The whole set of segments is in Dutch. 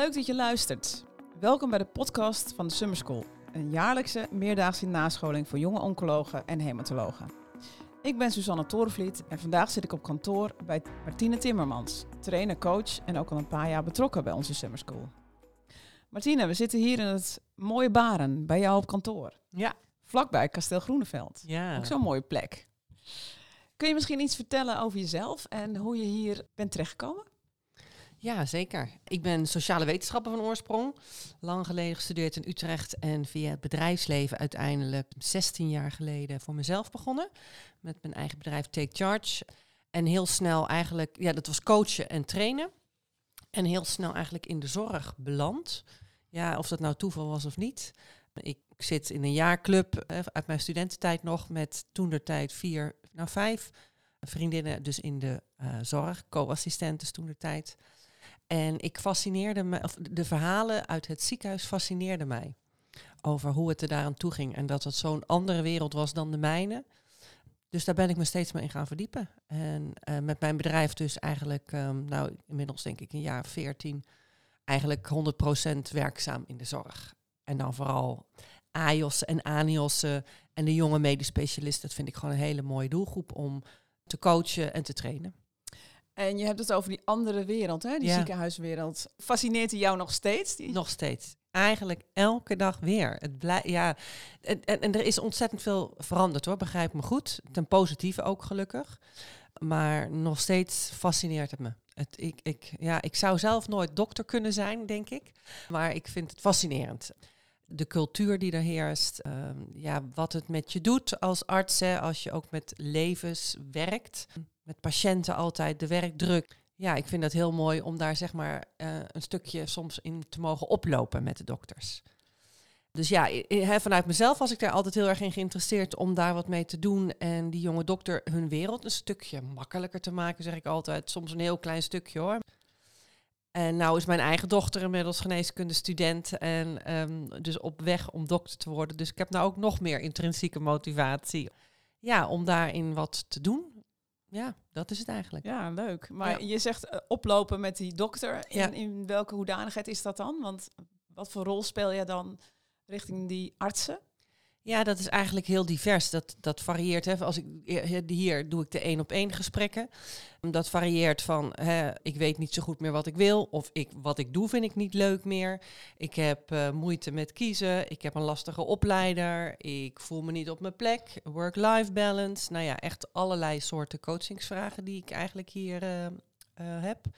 Leuk dat je luistert. Welkom bij de podcast van de Summer School, een jaarlijkse meerdaagse nascholing voor jonge oncologen en hematologen. Ik ben Susanne Torenvliet en vandaag zit ik op kantoor bij Martine Timmermans, trainer, coach en ook al een paar jaar betrokken bij onze Summer School. Martine, we zitten hier in het mooie Baren bij jou op kantoor. Ja. Vlakbij Kasteel Groeneveld. Ja. Ook zo'n mooie plek. Kun je misschien iets vertellen over jezelf en hoe je hier bent terechtgekomen? Ja, zeker. Ik ben sociale wetenschapper van oorsprong. Lang geleden gestudeerd in Utrecht en via het bedrijfsleven uiteindelijk 16 jaar geleden voor mezelf begonnen. Met mijn eigen bedrijf Take Charge. En heel snel eigenlijk, ja, dat was coachen en trainen. En heel snel eigenlijk in de zorg beland. Ja, of dat nou toeval was of niet. Ik zit in een jaarclub eh, uit mijn studententijd nog met toen de tijd vier, nou vijf vriendinnen dus in de uh, zorg, co-assistentes toen de tijd. En ik fascineerde me, of de verhalen uit het ziekenhuis fascineerden mij. Over hoe het er daaraan toe ging. En dat het zo'n andere wereld was dan de mijne. Dus daar ben ik me steeds meer in gaan verdiepen. En uh, met mijn bedrijf dus eigenlijk, um, nou inmiddels denk ik een jaar 14, eigenlijk 100% werkzaam in de zorg. En dan vooral AIOS en ANIOS'en en de jonge medisch specialisten. Dat vind ik gewoon een hele mooie doelgroep om te coachen en te trainen. En je hebt het over die andere wereld, hè? die Ja. ziekenhuiswereld. Fascineert die jou nog steeds? Die... Nog steeds. Eigenlijk elke dag weer. Het blij, ja, en, en, en er is ontzettend veel veranderd hoor, begrijp me goed. Ten positieve ook gelukkig. Maar nog steeds fascineert het me. Het, ik, ik, ja, ik zou zelf nooit dokter kunnen zijn, denk ik. Maar ik vind het fascinerend. De cultuur die er heerst. ehm, ja, wat het met je doet als arts. Hè, als je ook met levens werkt. Met patiënten altijd de werkdruk. Ja, ik vind dat heel mooi om daar zeg maar eh, een stukje soms in te mogen oplopen met de dokters. Dus ja, vanuit mezelf was ik daar altijd heel erg in geïnteresseerd om daar wat mee te doen. En die jonge dokter hun wereld een stukje makkelijker te maken, zeg ik altijd. Soms een heel klein stukje hoor. En nou is mijn eigen dochter inmiddels geneeskundestudent en ehm, dus op weg om dokter te worden. Dus ik heb nou ook nog meer intrinsieke motivatie. Ja, om daarin wat te doen. Ja, dat is het eigenlijk. Ja, leuk. Maar Ja. je zegt eh, oplopen met die dokter. Ja. En in welke hoedanigheid is dat dan? Want wat voor rol speel je dan richting die artsen? Ja, dat is eigenlijk heel divers. Dat, dat varieert. Hè. Als ik, eh, hier doe ik de één op één gesprekken. Dat varieert van hè, ik weet niet zo goed meer wat ik wil. Of ik, wat ik doe vind ik niet leuk meer. Ik heb eh, moeite met kiezen. Ik heb een lastige opleider. Ik voel me niet op mijn plek. Work-life balance. Nou ja, echt allerlei soorten coachingsvragen die ik eigenlijk hier eh, eh, heb.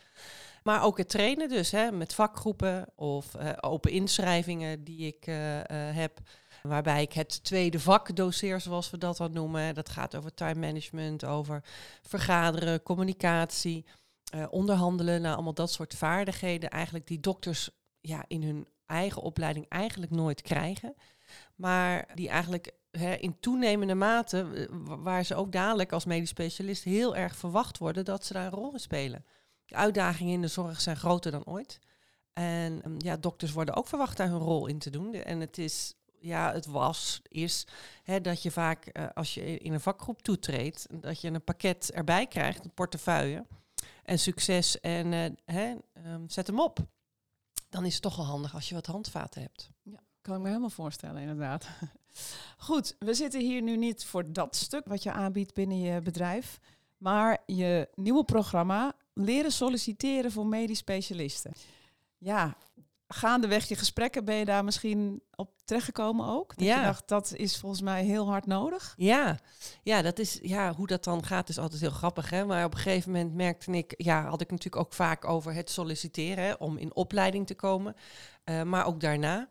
Maar ook het trainen dus, hè, met vakgroepen of eh, open inschrijvingen die ik eh, eh, heb. Waarbij ik het tweede vak doseer, zoals we dat dan noemen. Dat gaat over time management, over vergaderen, communicatie, eh, onderhandelen. Nou, allemaal dat soort vaardigheden eigenlijk die dokters ja, in hun eigen opleiding eigenlijk nooit krijgen. Maar die eigenlijk in toenemende mate, eh, wa- waar ze ook dadelijk als medisch specialist heel erg verwacht worden dat ze daar een rol in spelen. De uitdagingen in de zorg zijn groter dan ooit. En ehm, ja, dokters worden ook verwacht daar hun rol in te doen. En het is, ja, het was, is hè, dat je vaak eh, als je in een vakgroep toetreedt, dat je een pakket erbij krijgt, een portefeuille. En succes en eh, hè, ehm, zet hem op. Dan is het toch wel handig als je wat handvaten hebt. Kan ik me helemaal voorstellen, inderdaad. Goed, we zitten hier nu niet voor dat stuk wat je aanbiedt binnen je bedrijf. Maar je nieuwe programma Leren solliciteren voor medisch specialisten. Ja, gaandeweg je gesprekken ben je daar misschien op terechtgekomen ook? Dat Ja. je dacht, dat is volgens mij heel hard nodig. Ja, ja, dat is, ja, hoe dat dan gaat is altijd heel grappig. Hè? Maar op een gegeven moment merkte ik, ja, had ik natuurlijk ook vaak over het solliciteren hè, om in opleiding te komen. Eh, maar ook daarna.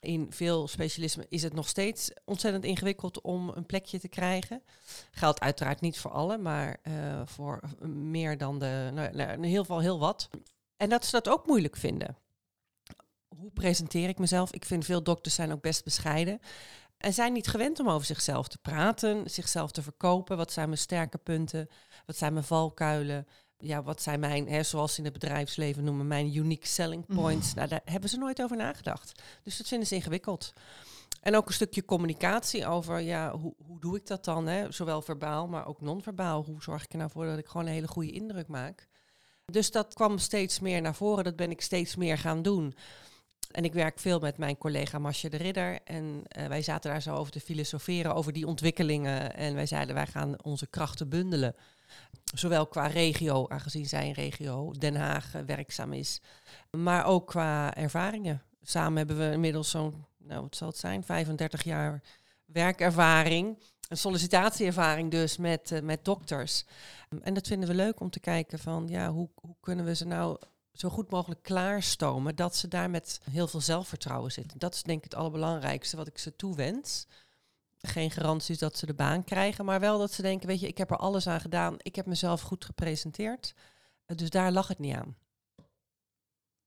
In veel specialismen is het nog steeds ontzettend ingewikkeld om een plekje te krijgen. Geldt uiteraard niet voor alle, maar eh, voor meer dan de, nou, nou, in heel geval heel wat. En dat ze dat ook moeilijk vinden. Hoe presenteer ik mezelf? Ik vind veel dokters zijn ook best bescheiden. En zijn niet gewend om over zichzelf te praten, zichzelf te verkopen. Wat zijn mijn sterke punten? Wat zijn mijn valkuilen? Ja, wat zijn mijn, hè, zoals ze in het bedrijfsleven noemen, mijn unique selling points? Nou, daar hebben ze nooit over nagedacht. Dus dat vinden ze ingewikkeld. En ook een stukje communicatie over, ja, hoe, hoe doe ik dat dan? Hè? Zowel verbaal, maar ook non-verbaal. Hoe zorg ik er nou voor dat ik gewoon een hele goede indruk maak? Dus dat kwam steeds meer naar voren. Dat ben ik steeds meer gaan doen. En ik werk veel met mijn collega Masje de Ridder. En uh, wij zaten daar zo over te filosoferen over die ontwikkelingen. En wij zeiden, wij gaan onze krachten bundelen. Zowel qua regio, aangezien zij in regio Den Haag uh, werkzaam is. Maar ook qua ervaringen. Samen hebben we inmiddels zo'n, nou wat zal het zijn, 35 jaar werkervaring. Een sollicitatieervaring dus met, uh, met dokters. En dat vinden we leuk om te kijken van, ja, hoe, hoe kunnen we ze nou zo goed mogelijk klaarstomen dat ze daar met heel veel zelfvertrouwen zitten. Dat is denk ik het allerbelangrijkste wat ik ze toewens. Geen garanties dat ze de baan krijgen, maar wel dat ze denken, weet je, ik heb er alles aan gedaan, ik heb mezelf goed gepresenteerd. Dus daar lag het niet aan.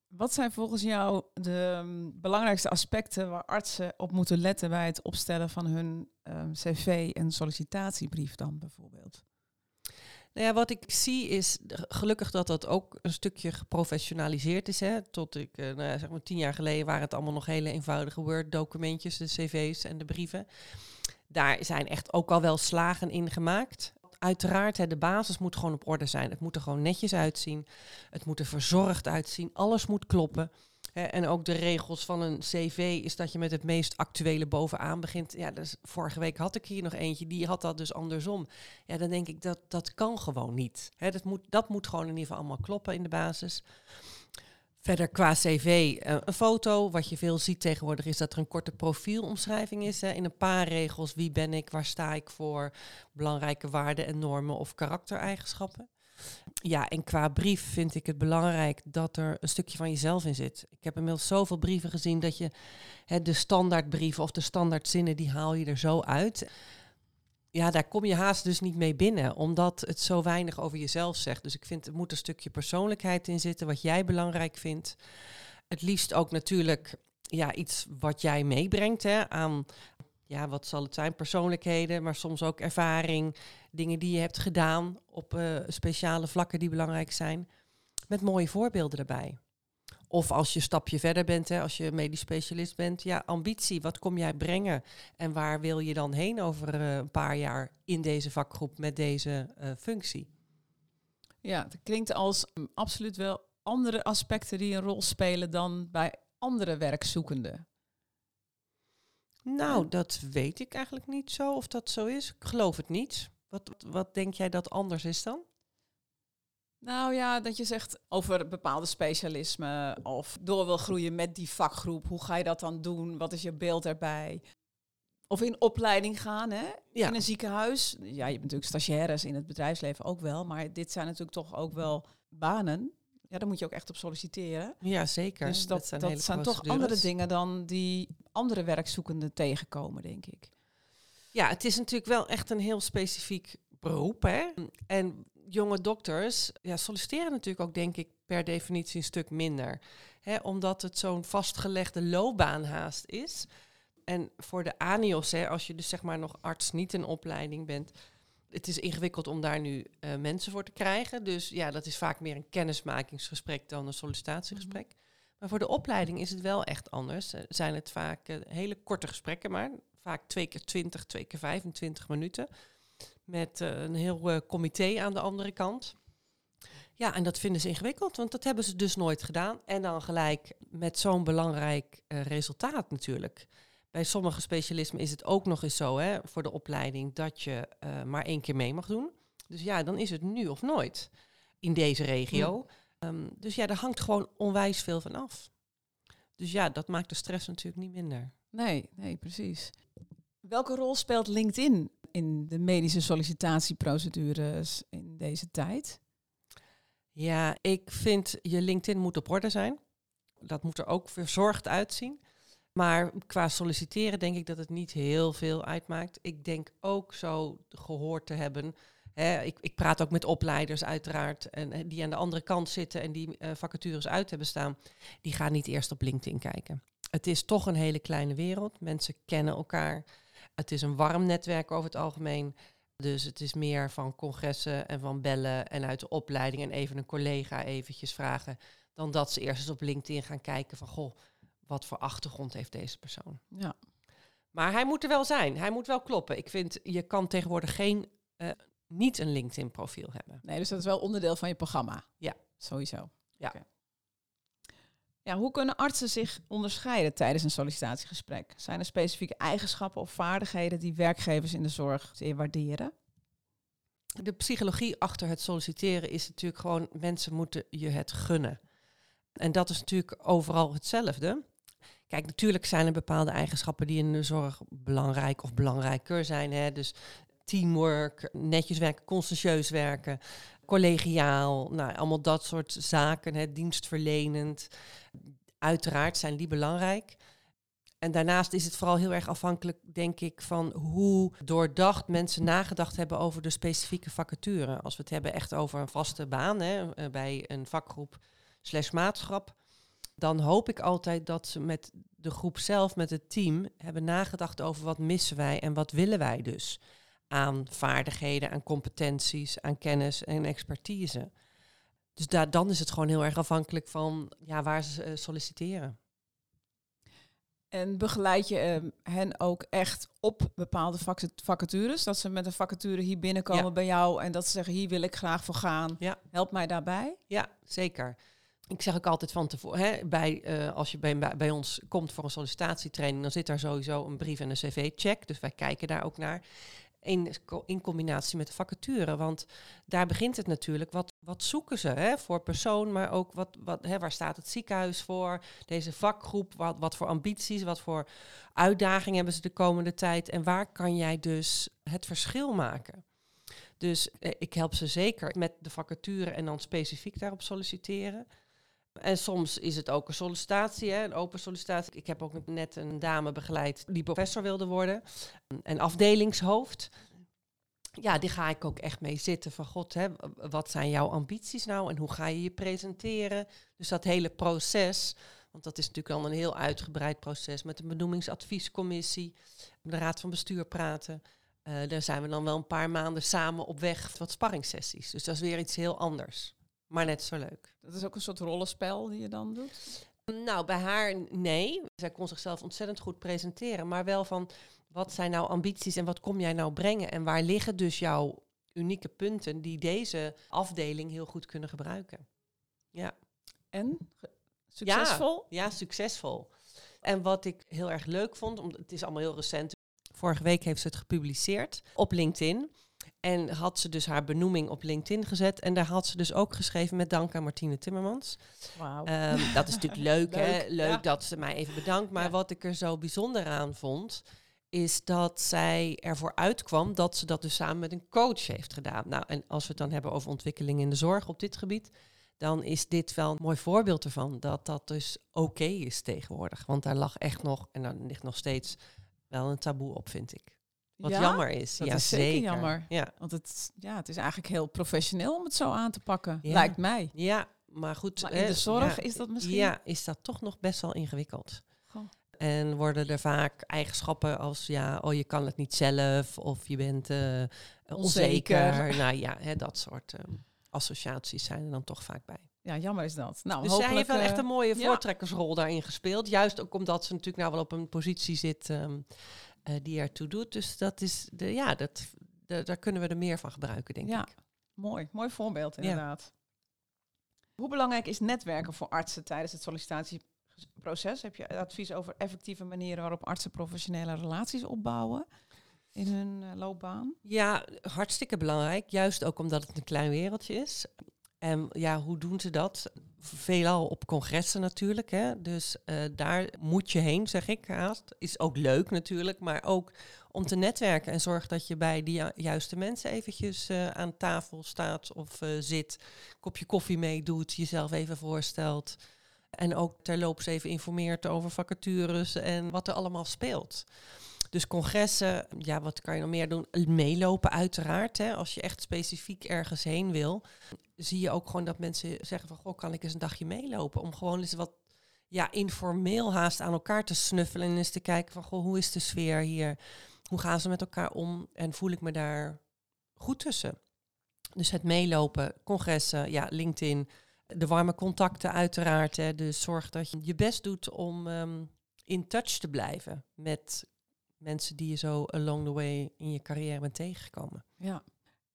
Wat zijn volgens jou de um, belangrijkste aspecten waar artsen op moeten letten bij het opstellen van hun um, cv en sollicitatiebrief dan bijvoorbeeld? Nou ja, wat ik zie is gelukkig dat dat ook een stukje geprofessionaliseerd is. Hè. Tot ik, uh, nou ja, zeg maar tien jaar geleden waren het allemaal nog hele eenvoudige Word-documentjes, de cv's en de brieven. Daar zijn echt ook al wel slagen in gemaakt. Uiteraard, de basis moet gewoon op orde zijn. Het moet er gewoon netjes uitzien. Het moet er verzorgd uitzien. Alles moet kloppen. En ook de regels van een cv is dat je met het meest actuele bovenaan begint. Ja, dus vorige week had ik hier nog eentje, die had dat dus andersom. Ja, dan denk ik dat dat kan gewoon niet. dat, moet, dat moet gewoon in ieder geval allemaal kloppen in de basis. Verder qua cv, uh, een foto. Wat je veel ziet tegenwoordig is dat er een korte profielomschrijving is. Hè, in een paar regels. Wie ben ik, waar sta ik voor? Belangrijke waarden en normen of karaktereigenschappen. Ja, en qua brief vind ik het belangrijk dat er een stukje van jezelf in zit. Ik heb inmiddels zoveel brieven gezien dat je hè, de standaardbrieven of de standaardzinnen, die haal je er zo uit ja, daar kom je haast dus niet mee binnen, omdat het zo weinig over jezelf zegt. Dus ik vind, er moet een stukje persoonlijkheid in zitten, wat jij belangrijk vindt. Het liefst ook natuurlijk ja, iets wat jij meebrengt hè, aan, ja, wat zal het zijn, persoonlijkheden, maar soms ook ervaring, dingen die je hebt gedaan op uh, speciale vlakken die belangrijk zijn, met mooie voorbeelden erbij. Of als je een stapje verder bent, hè, als je medisch specialist bent, ja, ambitie, wat kom jij brengen? En waar wil je dan heen over uh, een paar jaar in deze vakgroep met deze uh, functie? Ja, het klinkt als um, absoluut wel andere aspecten die een rol spelen dan bij andere werkzoekenden. Nou, dat weet ik eigenlijk niet zo of dat zo is. Ik geloof het niet. Wat, wat denk jij dat anders is dan? Nou ja, dat je zegt over bepaalde specialismen of door wil groeien met die vakgroep. Hoe ga je dat dan doen? Wat is je beeld erbij? Of in opleiding gaan, hè? Ja. In een ziekenhuis. Ja, je hebt natuurlijk stagiaires in het bedrijfsleven ook wel. Maar dit zijn natuurlijk toch ook wel banen. Ja, daar moet je ook echt op solliciteren. Ja, zeker. Dus dat, dat zijn, dat zijn toch andere dingen dan die andere werkzoekenden tegenkomen, denk ik. Ja, het is natuurlijk wel echt een heel specifiek beroep. Hè? En jonge dokters ja, solliciteren natuurlijk ook, denk ik, per definitie een stuk minder. Hè, omdat het zo'n vastgelegde loopbaanhaast is. En voor de ANIOS, hè, als je dus zeg maar nog arts niet in opleiding bent, het is ingewikkeld om daar nu uh, mensen voor te krijgen. Dus ja, dat is vaak meer een kennismakingsgesprek dan een sollicitatiegesprek. Mhm. Maar voor de opleiding is het wel echt anders. Uh, zijn het vaak uh, hele korte gesprekken, maar vaak twee keer 20, twee keer 25 minuten. Met uh, een heel comité aan de andere kant. Ja, en dat vinden ze ingewikkeld, want dat hebben ze dus nooit gedaan. En dan gelijk met zo'n belangrijk resultaat natuurlijk. Bij sommige specialismen is het ook nog eens zo hè, voor de opleiding dat je maar één keer mee mag doen. Dus ja, dan is het nu of nooit in deze regio. Ja. Um, dus ja, daar hangt gewoon onwijs veel van af. Dus ja, dat maakt de stress natuurlijk niet minder. Nee, nee, precies. Welke rol speelt LinkedIn in de medische sollicitatieprocedures in deze tijd? Ja, ik vind je LinkedIn moet op orde zijn. Dat moet er ook verzorgd uitzien. Maar qua solliciteren denk ik dat het niet heel veel uitmaakt. Ik denk ook zo gehoord te hebben. Hè, ik, ik, praat ook met opleiders uiteraard. En die aan de andere kant zitten en die uh, vacatures uit hebben staan. Die gaan niet eerst op LinkedIn kijken. Het is toch een hele kleine wereld. Mensen kennen elkaar. Het is een warm netwerk over het algemeen. Dus het is meer van congressen en van bellen en uit de opleiding en even een collega eventjes vragen. Dan dat ze eerst eens op LinkedIn gaan kijken van goh, wat voor achtergrond heeft deze persoon. Ja. Maar hij moet er wel zijn. Hij moet wel kloppen. Ik vind, je kan tegenwoordig geen, uh, niet een LinkedIn profiel hebben. Nee, dus dat is wel onderdeel van je programma. Ja. Sowieso. Ja. Ja, hoe kunnen artsen zich onderscheiden tijdens een sollicitatiegesprek? Zijn er specifieke eigenschappen of vaardigheden die werkgevers in de zorg zeer waarderen? De psychologie achter het solliciteren is natuurlijk gewoon, mensen moeten je het gunnen. En dat is natuurlijk overal hetzelfde. Kijk, natuurlijk zijn er bepaalde eigenschappen die in de zorg belangrijk of belangrijker zijn. Hè? Dus teamwork, netjes werken, conscientieus werken, collegiaal, nou, allemaal dat soort zaken, hè? dienstverlenend. Uiteraard zijn die belangrijk. En daarnaast is het vooral heel erg afhankelijk, denk ik, van hoe doordacht mensen nagedacht hebben over de specifieke vacature. Als we het hebben echt over een vaste baan hè, eh, bij een vakgroep slash maatschap, dan hoop ik altijd dat ze met de groep zelf, met het team, hebben nagedacht over wat missen wij en wat willen wij dus aan vaardigheden, aan competenties, aan kennis en expertise. Dus daar, dan is het gewoon heel erg afhankelijk van ja, waar ze eh, solliciteren. En begeleid je ehm, hen ook echt op bepaalde vac- vacatures? Dat ze met een vacature hier binnenkomen Ja. bij jou en dat ze zeggen, hier wil ik graag voor gaan. Ja. Help mij daarbij. Ja, zeker. Ik zeg ook altijd van tevoren, bij, eh, als je bij, bij, bij ons komt voor een sollicitatietraining, dan zit daar sowieso een brief en een cv-check. Dus wij kijken daar ook naar. In, in combinatie met de vacature. Want daar begint het natuurlijk. Wat, wat zoeken ze hè, voor persoon, maar ook wat, wat, hè, waar staat het ziekenhuis voor? Deze vakgroep, wat, wat voor ambities, wat voor uitdagingen hebben ze de komende tijd? En waar kan jij dus het verschil maken? Dus eh, ik help ze zeker met de vacature en dan specifiek daarop solliciteren. En soms is het ook een sollicitatie, hè, een open sollicitatie. Ik heb ook net een dame begeleid die professor wilde worden en afdelingshoofd. Ja, die ga ik ook echt mee zitten van god, hè, wat zijn jouw ambities nou en hoe ga je je presenteren? Dus dat hele proces, want dat is natuurlijk al een heel uitgebreid proces met een benoemingsadviescommissie, de raad van bestuur praten. Eh, daar zijn we dan wel een paar maanden samen op weg, wat sparringssessies. Dus dat is weer iets heel anders, maar net zo leuk. Dat is ook een soort rollenspel die je dan doet. Nou, bij haar nee. Zij kon zichzelf ontzettend goed presenteren. Maar wel van, wat zijn nou ambities en wat kom jij nou brengen? En waar liggen dus jouw unieke punten die deze afdeling heel goed kunnen gebruiken? Ja, En? Succesvol? ja succesvol. En wat ik heel erg leuk vond, omdat het is allemaal heel recent. Vorige week heeft ze het gepubliceerd op LinkedIn. En had ze dus haar benoeming op LinkedIn gezet. En daar had ze dus ook geschreven met dank aan Martine Timmermans. Ehm, dat is natuurlijk leuk, hè? Leuk, Leuk ja. dat ze mij even bedankt. Maar Ja. wat ik er zo bijzonder aan vond, is dat zij ervoor uitkwam dat ze dat dus samen met een coach heeft gedaan. Nou, en als we het dan hebben over ontwikkeling in de zorg op dit gebied, dan is dit wel een mooi voorbeeld ervan. Dat dat dus oké is tegenwoordig. Want daar lag echt nog, en daar ligt nog steeds wel een taboe op, vind ik. Wat Ja? jammer is. Dat ja, is zeker jammer. Ja. Want het, ja, het is eigenlijk heel professioneel om het zo aan te pakken. Ja. Lijkt mij. ja, maar goed. Maar in de zorg ja, is dat misschien... Ja, is dat toch nog best wel ingewikkeld. Goh. En worden er vaak eigenschappen als ja, oh je kan het niet zelf of je bent eh, onzeker. Onzeker. Nou ja, hè, dat soort eh, associaties zijn er dan toch vaak bij. Ja, jammer is dat. Nou, dus zij heeft wel echt eh, een mooie ja. voortrekkersrol daarin gespeeld. Juist ook omdat ze natuurlijk nou wel op een positie zit ehm, eh, die ertoe doet. Dus dat is de, ja, dat, de- daar kunnen we er meer van gebruiken, denk Ja. ik. Mooi, mooi voorbeeld Ja. inderdaad. Hoe belangrijk is netwerken voor artsen tijdens het sollicitatieproces? Heb je advies over effectieve manieren waarop artsen professionele relaties opbouwen in hun eh, loopbaan? Ja, hartstikke belangrijk. Juist ook omdat het een klein wereldje is. En ja, hoe doen ze dat? Veelal op congressen natuurlijk. Hè? Dus eh, daar moet je heen, zeg ik haast. Is ook leuk natuurlijk, maar ook om te netwerken. En zorg dat je bij ju- juiste mensen eventjes eh, aan tafel staat of eh, zit. Kopje koffie meedoet, jezelf even voorstelt. En ook terloops even informeert over vacatures en wat er allemaal speelt. Dus congressen, ja, wat kan je nog meer doen? Meelopen uiteraard. Hè. Als je echt specifiek ergens heen wil, zie je ook gewoon dat mensen zeggen van... Goh, kan ik eens een dagje meelopen? Om gewoon eens wat ja, informeel haast aan elkaar te snuffelen... en eens te kijken van, goh, hoe is de sfeer hier? Hoe gaan ze met elkaar om? En voel ik me daar goed tussen? Dus het meelopen, congressen, ja, LinkedIn... De warme contacten uiteraard. Hè. Dus zorg dat je je best doet om ehm, in touch te blijven met mensen die je zo along the way in je carrière bent tegengekomen. Ja.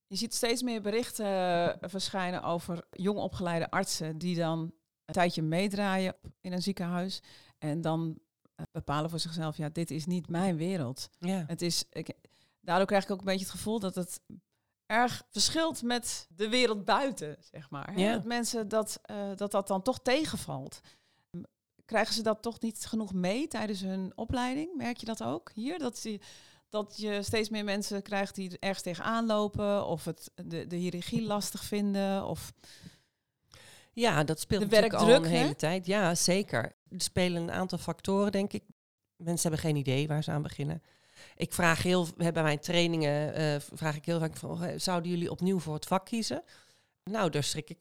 Je ziet steeds meer berichten eh, verschijnen over jong opgeleide artsen die dan een tijdje meedraaien in een ziekenhuis en dan eh, bepalen voor zichzelf, ja, dit is niet mijn wereld. Ja. Het is, ik, daardoor krijg ik ook een beetje het gevoel dat het erg verschilt met de wereld buiten, zeg maar. Ja. Dat mensen dat, eh, dat dat dan toch tegenvalt. Krijgen ze dat toch niet genoeg mee tijdens hun opleiding? Merk je dat ook hier? Dat, je dat je steeds meer mensen krijgt die er ergens tegenaan lopen... of het, de, de hiërarchie lastig vinden? Of, Ja, dat speelt De natuurlijk al een hele hè? tijd. Ja, zeker. Er spelen een aantal factoren, denk ik. Mensen hebben geen idee waar ze aan beginnen. Ik vraag heel, bij mijn trainingen eh, vraag ik heel vaak van, zouden jullie opnieuw voor het vak kiezen? Nou, daar schrik ik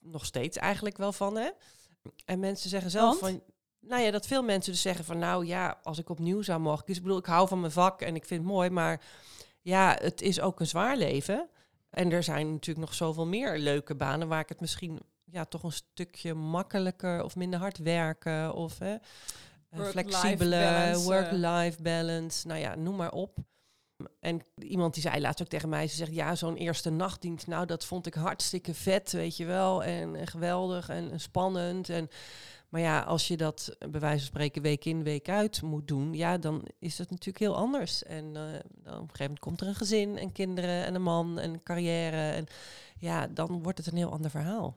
nog steeds eigenlijk wel van, hè? En mensen zeggen zelf Want? van, nou ja, dat veel mensen dus zeggen van, nou ja, als ik opnieuw zou mogen kiezen, ik bedoel, ik hou van mijn vak en ik vind het mooi, maar ja, het is ook een zwaar leven. En er zijn natuurlijk nog zoveel meer leuke banen waar ik het misschien ja, toch een stukje makkelijker of minder hard werken of hè, eh, flexibele eh. work-life balance. Nou ja, noem maar op. En iemand die zei laatst ook tegen mij, ze zegt ja, zo'n eerste nachtdienst, nou dat vond ik hartstikke vet, weet je wel, en, geweldig en, en spannend. En, maar ja, als je dat bij wijze van spreken week in, week uit moet doen, ja, dan is het natuurlijk heel anders. En eh, dan op een gegeven moment komt er een gezin en kinderen en een man en carrière. En ja, dan wordt het een heel ander verhaal.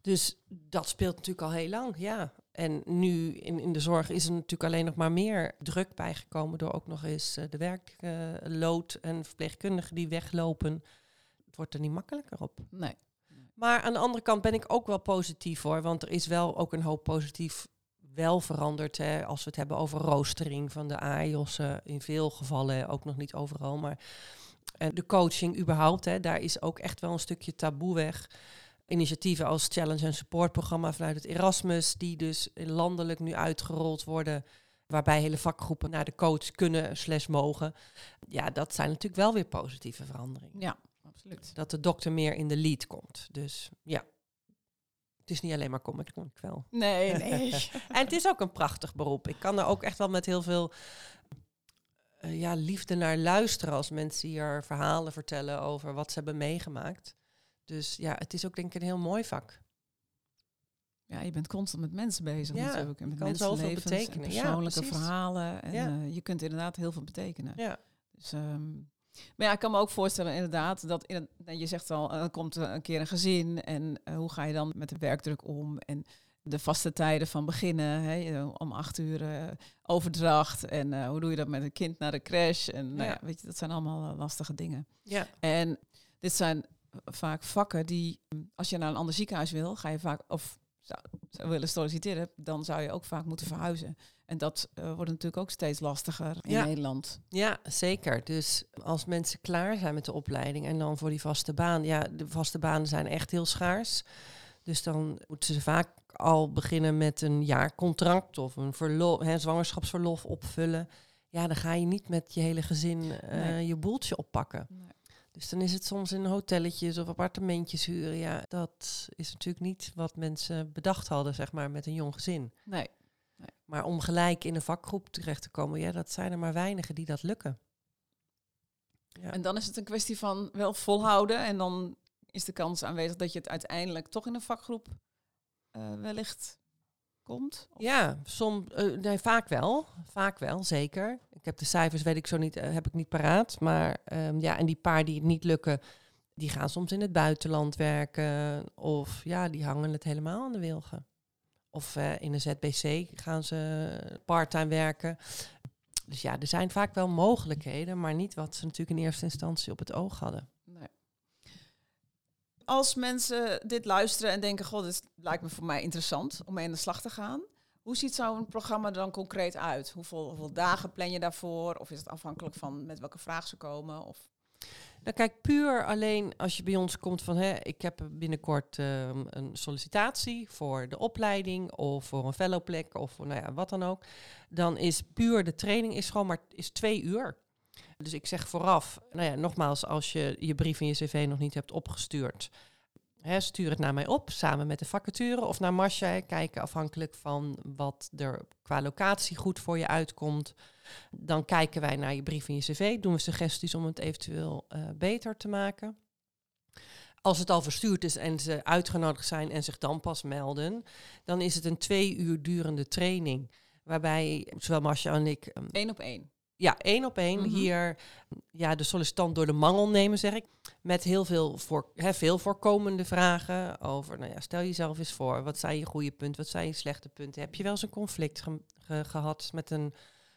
Dus dat speelt natuurlijk al heel lang, ja. En nu in, in de zorg is er natuurlijk alleen nog maar meer druk bijgekomen door ook nog eens eh, de werklood en verpleegkundigen die weglopen. Het wordt er niet makkelijker op. nee. Maar aan de andere kant ben ik ook wel positief hoor. Want er is wel ook een hoop positief wel veranderd. Hè, als we het hebben over roostering van de AIOS. eh, in veel gevallen, ook nog niet overal. Maar eh, de coaching überhaupt, hè, daar is ook echt wel een stukje taboe weg. Initiatieven als Challenge en Support programma vanuit het Erasmus, die dus landelijk nu uitgerold worden. Waarbij hele vakgroepen naar de coach kunnen slash mogen. Ja, dat zijn natuurlijk wel weer positieve veranderingen Ja, absoluut. dat de dokter meer in de lead komt. Dus ja, het is niet alleen maar kom ik kom ik wel. Nee, nee. En het is ook een prachtig beroep. Ik kan er ook echt wel met heel veel eh, ja, liefde naar luisteren als mensen hier verhalen vertellen over wat ze hebben meegemaakt. Dus ja, het is ook denk ik een heel mooi vak. Ja, je bent constant met mensen bezig Ja, natuurlijk. En met mensenlevens en betekenen. Persoonlijke verhalen. En Ja. eh, je kunt inderdaad heel veel betekenen. Ja, Dus, ehm, maar ja, ik kan me ook voorstellen inderdaad dat in nou, je zegt al, er komt er een keer een gezin en eh, hoe ga je dan met de werkdruk om en de vaste tijden van beginnen, hè, om acht uur eh, overdracht en eh, hoe doe je dat met een kind naar de crash en nou ja. Weet je, dat zijn allemaal eh, lastige dingen. ja, En dit zijn vaak vakken die, als je naar een ander ziekenhuis wil, ga je vaak, of zou, zou willen solliciteren, dan zou je ook vaak moeten verhuizen. En dat eh, wordt natuurlijk ook steeds lastiger in Ja. Nederland. ja, zeker. Dus als mensen klaar zijn met de opleiding en dan voor die vaste baan, ja, de vaste banen zijn echt heel schaars. Dus dan moeten ze vaak al beginnen met een jaarcontract of een verlof, hè, zwangerschapsverlof opvullen. Ja, dan ga je niet met je hele gezin eh, Nee. je boeltje oppakken. Dus dan is het soms in hotelletjes of appartementjes huren. Ja, dat is natuurlijk niet wat mensen bedacht hadden, zeg maar, met een jong gezin. Nee. Maar om gelijk in een vakgroep terecht te komen, ja, dat zijn er maar weinigen die dat lukken. Ja. En dan is het een kwestie van wel volhouden. En dan is de kans aanwezig dat je het uiteindelijk toch in een vakgroep eh, wellicht komt. Ja, som, eh, nee, vaak wel. Vaak wel, zeker. Ik heb de cijfers, weet ik zo niet, eh, heb ik niet paraat. Maar ehm, ja, en die paar die het niet lukken, die gaan soms in het buitenland werken. Of ja, die hangen het helemaal aan de wilgen. Of eh, in een ZBC gaan ze parttime werken. Dus ja, er zijn vaak wel mogelijkheden, maar niet wat ze natuurlijk in eerste instantie op het oog hadden. Als mensen dit luisteren en denken, god, dit lijkt me voor mij interessant om mee aan de slag te gaan. Hoe ziet zo'n programma er dan concreet uit? Hoeveel, dagen plan je daarvoor? Of is het afhankelijk van met welke vraag ze komen? Of... Nou kijk, puur alleen als je bij ons komt van... Hè, ik heb binnenkort ehm, een sollicitatie voor de opleiding... of voor een fellowplek of nou ja, wat dan ook. Dan is puur de training is gewoon maar is twee uur. Dus ik zeg vooraf, nou ja, nogmaals, als je je brief en je cv nog niet hebt opgestuurd... Hè, stuur het naar mij op, samen met de vacature of naar Marcia. Kijken afhankelijk van wat er qua locatie goed voor je uitkomt. Dan kijken wij naar je brief en je cv. Doen we suggesties om het eventueel uh, beter te maken. Als het al verstuurd is en ze uitgenodigd zijn en zich dan pas melden, dan is het een twee uur durende training. Waarbij zowel Marcia en ik. Eén um, op één. Ja, één op één. Mhm. Hier ja, de sollicitant door de mangel nemen, zeg ik. Met heel veel, voor, hè, veel voorkomende vragen over, nou ja, stel jezelf eens voor. Wat zijn je goede punten, wat zijn je slechte punten? Heb je wel eens een conflict ge- ge- gehad met een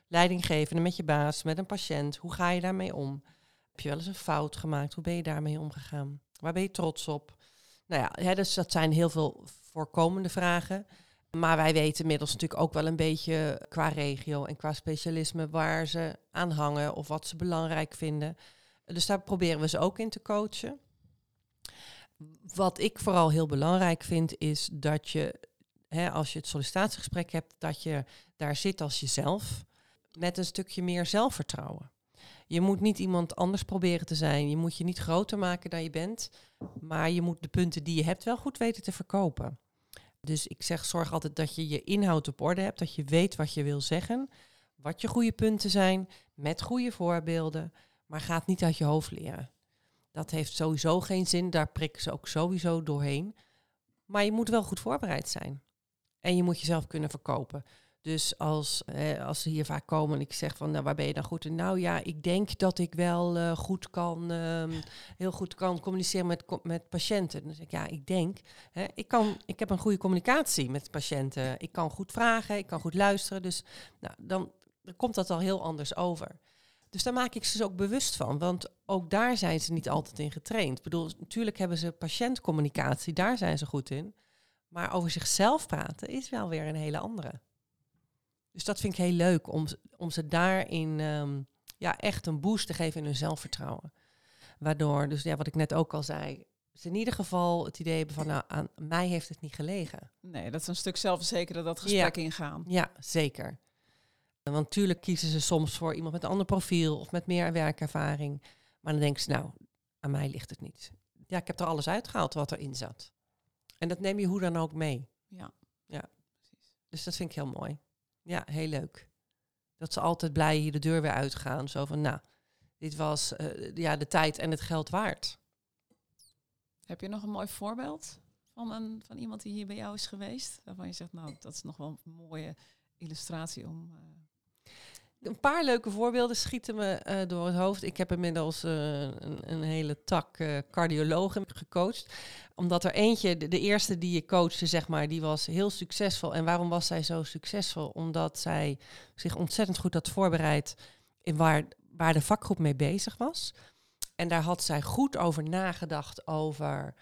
leidinggevende, met je baas, met een patiënt? Hoe ga je daarmee om? Heb je wel eens een fout gemaakt? Hoe ben je daarmee omgegaan? Waar ben je trots op? Nou ja, hè, dus dat zijn heel veel voorkomende vragen. Maar wij weten inmiddels natuurlijk ook wel een beetje qua regio en qua specialisme waar ze aan hangen of wat ze belangrijk vinden. Dus daar proberen we ze ook in te coachen. Wat ik vooral heel belangrijk vind is dat je, hè, als je het sollicitatiegesprek hebt, dat je daar zit als jezelf met een stukje meer zelfvertrouwen. Je moet niet iemand anders proberen te zijn. Je moet je niet groter maken dan je bent. Maar je moet de punten die je hebt wel goed weten te verkopen. Dus ik zeg, zorg altijd dat je je inhoud op orde hebt. Dat je weet wat je wil zeggen. Wat je goede punten zijn. Met goede voorbeelden. Maar ga het niet uit je hoofd leren. Dat heeft sowieso geen zin. Daar prikken ze ook sowieso doorheen. Maar je moet wel goed voorbereid zijn. En je moet jezelf kunnen verkopen. Dus als, eh, als ze hier vaak komen en ik zeg van, nou, waar ben je dan goed in? Nou ja, ik denk dat ik wel uh, goed kan, uh, heel goed kan communiceren met, met patiënten. Dan zeg ik, ja, ik denk, hè, ik, kan, ik heb een goede communicatie met patiënten. Ik kan goed vragen, ik kan goed luisteren. Dus nou, dan, dan komt dat al heel anders over. Dus daar maak ik ze dus ook bewust van, want ook daar zijn ze niet altijd in getraind. Ik bedoel, natuurlijk hebben ze patiëntcommunicatie, daar zijn ze goed in. Maar over zichzelf praten is wel weer een hele andere. Dus dat vind ik heel leuk om, om ze daarin um, ja, echt een boost te geven in hun zelfvertrouwen. Waardoor, dus ja, wat ik net ook al zei, ze in ieder geval het idee hebben van, nou, aan mij heeft het niet gelegen. Nee, dat is een stuk zelfverzekerder dat gesprek ja. ingaan. Ja, zeker. Want natuurlijk kiezen ze soms voor iemand met een ander profiel of met meer werkervaring. Maar dan denken ze, nou, aan mij ligt het niet. Ja, ik heb er alles uitgehaald wat erin zat. En dat neem je hoe dan ook mee. Ja. ja. Dus dat vind ik heel mooi. Ja, heel leuk. Dat ze altijd blij hier de deur weer uitgaan. Zo van, nou, dit was uh, ja, de tijd en het geld waard. Heb je nog een mooi voorbeeld van, een, van iemand die hier bij jou is geweest? Waarvan je zegt, nou, dat is nog wel een mooie illustratie om... Uh... Een paar leuke voorbeelden schieten me uh, door het hoofd. Ik heb inmiddels uh, een, een, hele tak uh, cardiologen gecoacht. Omdat er eentje, de, de, eerste die je coachte, zeg maar, die was heel succesvol. En waarom was zij zo succesvol? Omdat zij zich ontzettend goed had voorbereid in waar, waar de vakgroep mee bezig was. En daar had zij goed over nagedacht over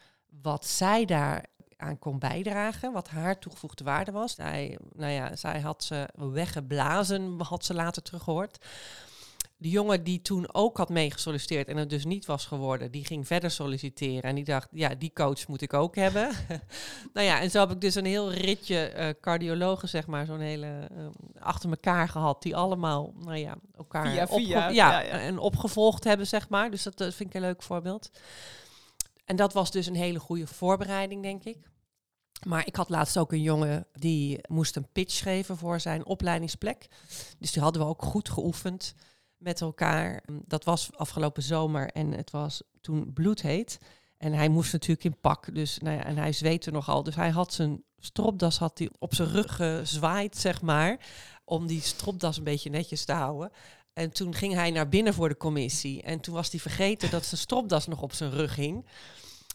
wat zij daar aan kon bijdragen, wat haar toegevoegde waarde was. Zij, nou ja, zij had ze weggeblazen, had ze later teruggehoord. De jongen die toen ook had meegesolliciteerd en het dus niet was geworden, die ging verder solliciteren. En die dacht, ja, die coach moet ik ook hebben. nou ja, en zo heb ik dus een heel ritje uh, cardiologen, zeg maar, zo'n hele uh, achter elkaar gehad, die allemaal, nou ja, elkaar via, via, ja, ja, ja, en opgevolgd hebben, zeg maar. Dus dat, dat vind ik een leuk voorbeeld. En dat was dus een hele goede voorbereiding, denk ik. Maar ik had laatst ook een jongen die moest een pitch geven voor zijn opleidingsplek. Dus die hadden we ook goed geoefend met elkaar. Dat was afgelopen zomer en het was toen bloedheet. En hij moest natuurlijk in pak, dus, nou ja, en hij zweette nogal. Dus hij had zijn stropdas had hij op zijn rug gezwaaid, zeg maar. Om die stropdas een beetje netjes te houden. En toen ging hij naar binnen voor de commissie. En toen was hij vergeten dat zijn stropdas nog op zijn rug hing.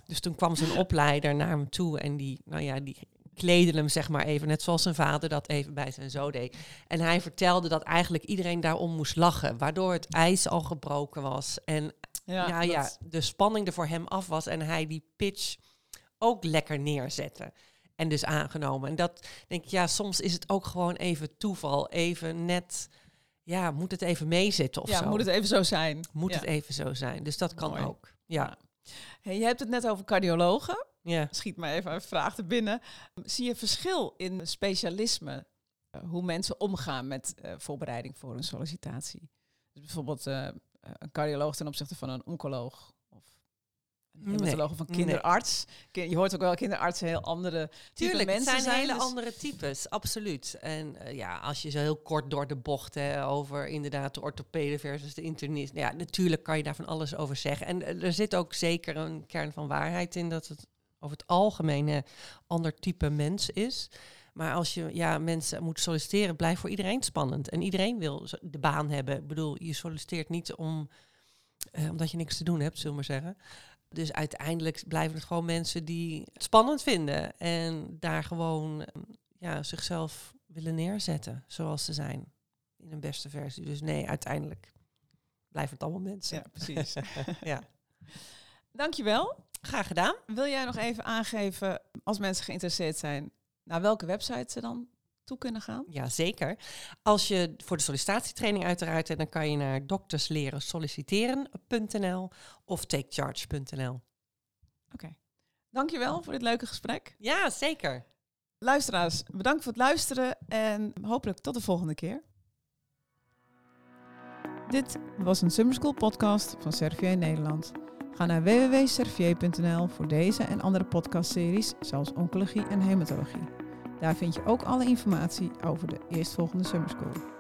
Dus toen kwam zijn opleider naar hem toe en die, nou ja, die kleedde hem zeg maar even, net zoals zijn vader dat even bij zijn zo deed. En hij vertelde dat eigenlijk iedereen daarom moest lachen, waardoor het ijs al gebroken was. En ja, ja, ja de spanning er voor hem af was en hij die pitch ook lekker neerzette. En dus aangenomen. En dat denk ik, ja, soms is het ook gewoon even toeval, even net ja, moet het even meezitten of ja, zo. moet het even zo zijn. Moet ja. het even zo zijn. Dus dat kan Mooi. ook. Ja. Hey, je hebt het net over cardiologen. ja. Schiet maar even een vraag te binnen. Zie je verschil in specialisme? uh, hoe mensen omgaan met uh, voorbereiding voor een sollicitatie? Dus bijvoorbeeld uh, een cardioloog ten opzichte van een oncoloog. Hematoloog Nee. kinderarts. Ki- Je hoort ook wel kinderartsen heel andere type Tuurlijk, het mensen zijn, hele dus- andere types, absoluut. En eh, ja, als je zo heel kort door de bocht hè, over inderdaad de orthopede versus de internist. nou Ja, natuurlijk kan je daar van alles over zeggen. En eh, er zit ook zeker een kern van waarheid in dat het over het algemeen een ander type mens is. Maar als je ja, mensen moet solliciteren, blijft voor iedereen spannend. En iedereen wil de baan hebben. Ik bedoel, je solliciteert niet om, eh, omdat je niks te doen hebt, zullen we maar zeggen. Dus uiteindelijk blijven het gewoon mensen die het spannend vinden. En daar gewoon eh, ja, zichzelf willen neerzetten zoals ze zijn. In een beste versie. Dus nee, uiteindelijk blijven het allemaal mensen. Ja, precies. ja. Dankjewel. Graag gedaan. Wil jij nog even aangeven, als mensen geïnteresseerd zijn, naar welke website ze dan toe kunnen gaan? Ja, zeker. Als je voor de sollicitatietraining uiteraard, eh, dan kan je naar dokterslerensolliciteren.nl of takecharge.nl. Dankjewel voor dit leuke gesprek. Ja, zeker. Luisteraars, bedankt voor het luisteren en hopelijk tot de volgende keer. Dit was een Summer School podcast van Servier Nederland. Ga naar www.servier.nl voor deze en andere podcastseries zoals oncologie en hematologie. Daar vind je ook alle informatie over de eerstvolgende Summer School.